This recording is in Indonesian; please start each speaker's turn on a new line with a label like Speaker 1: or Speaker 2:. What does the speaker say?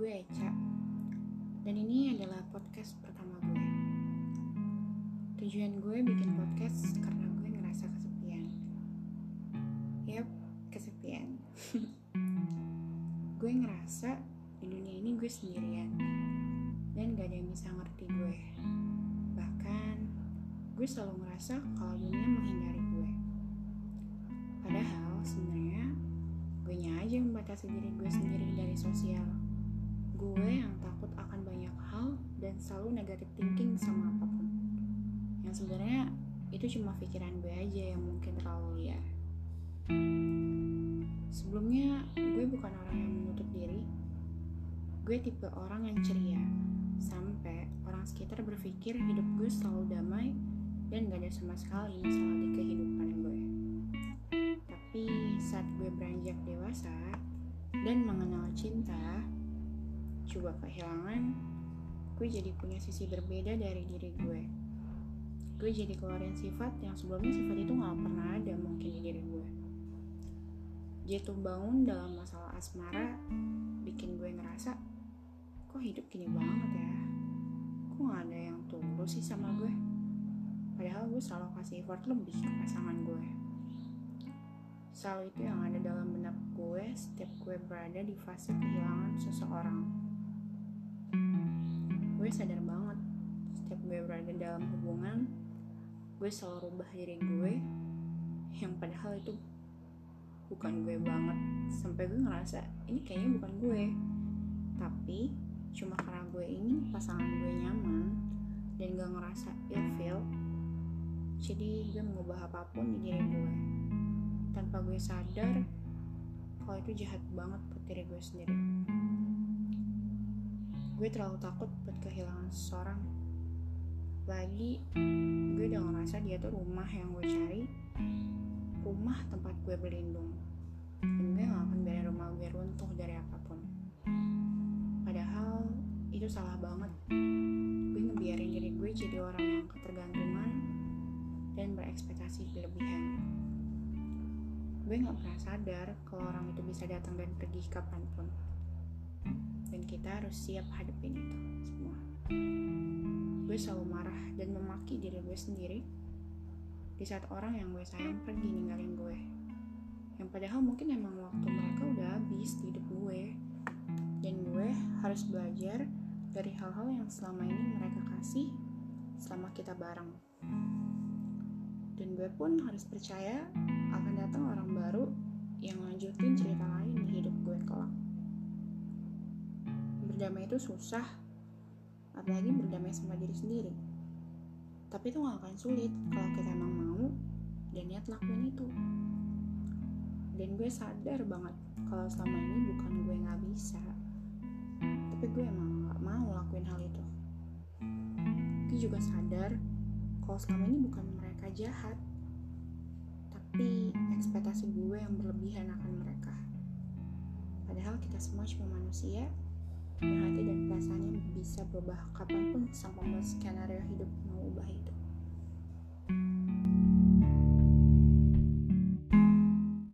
Speaker 1: gue Eca Dan ini adalah podcast pertama gue. Tujuan gue bikin podcast karena gue ngerasa kesepian. Yap, kesepian. Gue ngerasa di dunia ini gue sendirian. Dan gak ada yang bisa ngerti gue. Bahkan gue selalu ngerasa kalau dunia menghindari gue. Padahal sebenarnya gue aja yang membatasi diri gue sendiri dari sosial. Gue yang takut akan banyak hal dan selalu negatif thinking sama apa pun yang sebenarnya itu cuma pikiran gue aja yang mungkin terlalu liar. Sebelumnya gue bukan orang yang menutup diri. Gue tipe orang yang ceria, sampai orang sekitar berpikir hidup gue selalu damai dan gak ada sama sekali masalah di kehidupan gue. Tapi saat gue beranjak dewasa dan mengenal cinta, juga kehilangan, gue jadi punya sisi berbeda dari diri gue. Gue jadi keluarin sifat yang sebelumnya sifat itu gak pernah ada mungkin di diri gue. Jatuh bangun dalam masalah asmara bikin gue ngerasa kok hidup gini banget ya? Kok gak ada yang tulus sih sama gue? Padahal gue selalu kasih effort lebih ke pasangan gue. Selalu itu yang ada dalam benak gue setiap gue berada di fase kehilangan seseorang gue sadar banget. Setiap gue berada dalam hubungan gue selalu rubah diri gue. Yang padahal itu bukan gue banget. Sampai gue ngerasa ini kayaknya bukan gue. Tapi cuma karena gue ingin pasangan gue nyaman dan gak ngerasa feel jadi gue mengubah apa pun di diri gue. Tanpa gue sadar kalau itu jahat banget buat diri gue sendiri gue terlalu takut buat kehilangan seseorang. Lagi gue udah ngerasa dia tuh rumah yang gue cari rumah tempat gue berlindung. Dan gue gak akan biarin rumah gue runtuh dari apa pun. Padahal itu salah banget. Gue ngebiarin diri gue jadi orang yang ketergantungan dan berekspektasi berlebihan. Gue gak pernah sadar kalau orang itu bisa datang dan pergi kapan pun harus siap hadapin itu semua. Gue selalu marah dan memaki diri gue sendiri di saat orang yang gue sayang pergi ninggalin gue. Yang padahal mungkin emang waktu mereka udah habis di hidup gue. Dan gue harus belajar dari hal-hal yang selama ini mereka kasih selama kita bareng. Dan gue pun harus percaya akan datang orang baru yang lanjutin cerita lain di hidup gue berdamai itu susah apalagi berdamai sama diri sendiri. Tapi itu gak akan sulit kalau kita emang mau dan niat lakuin itu. Dan gue sadar banget kalau selama ini bukan gue gak bisa, tapi gue emang gak mau lakuin hal itu. Gue juga sadar kalau selama ini bukan mereka jahat, tapi ekspektasi gue yang berlebihan akan mereka. Padahal kita semua cuma manusia yang hati dan perasaannya bisa berubah kapan pun sang pembuat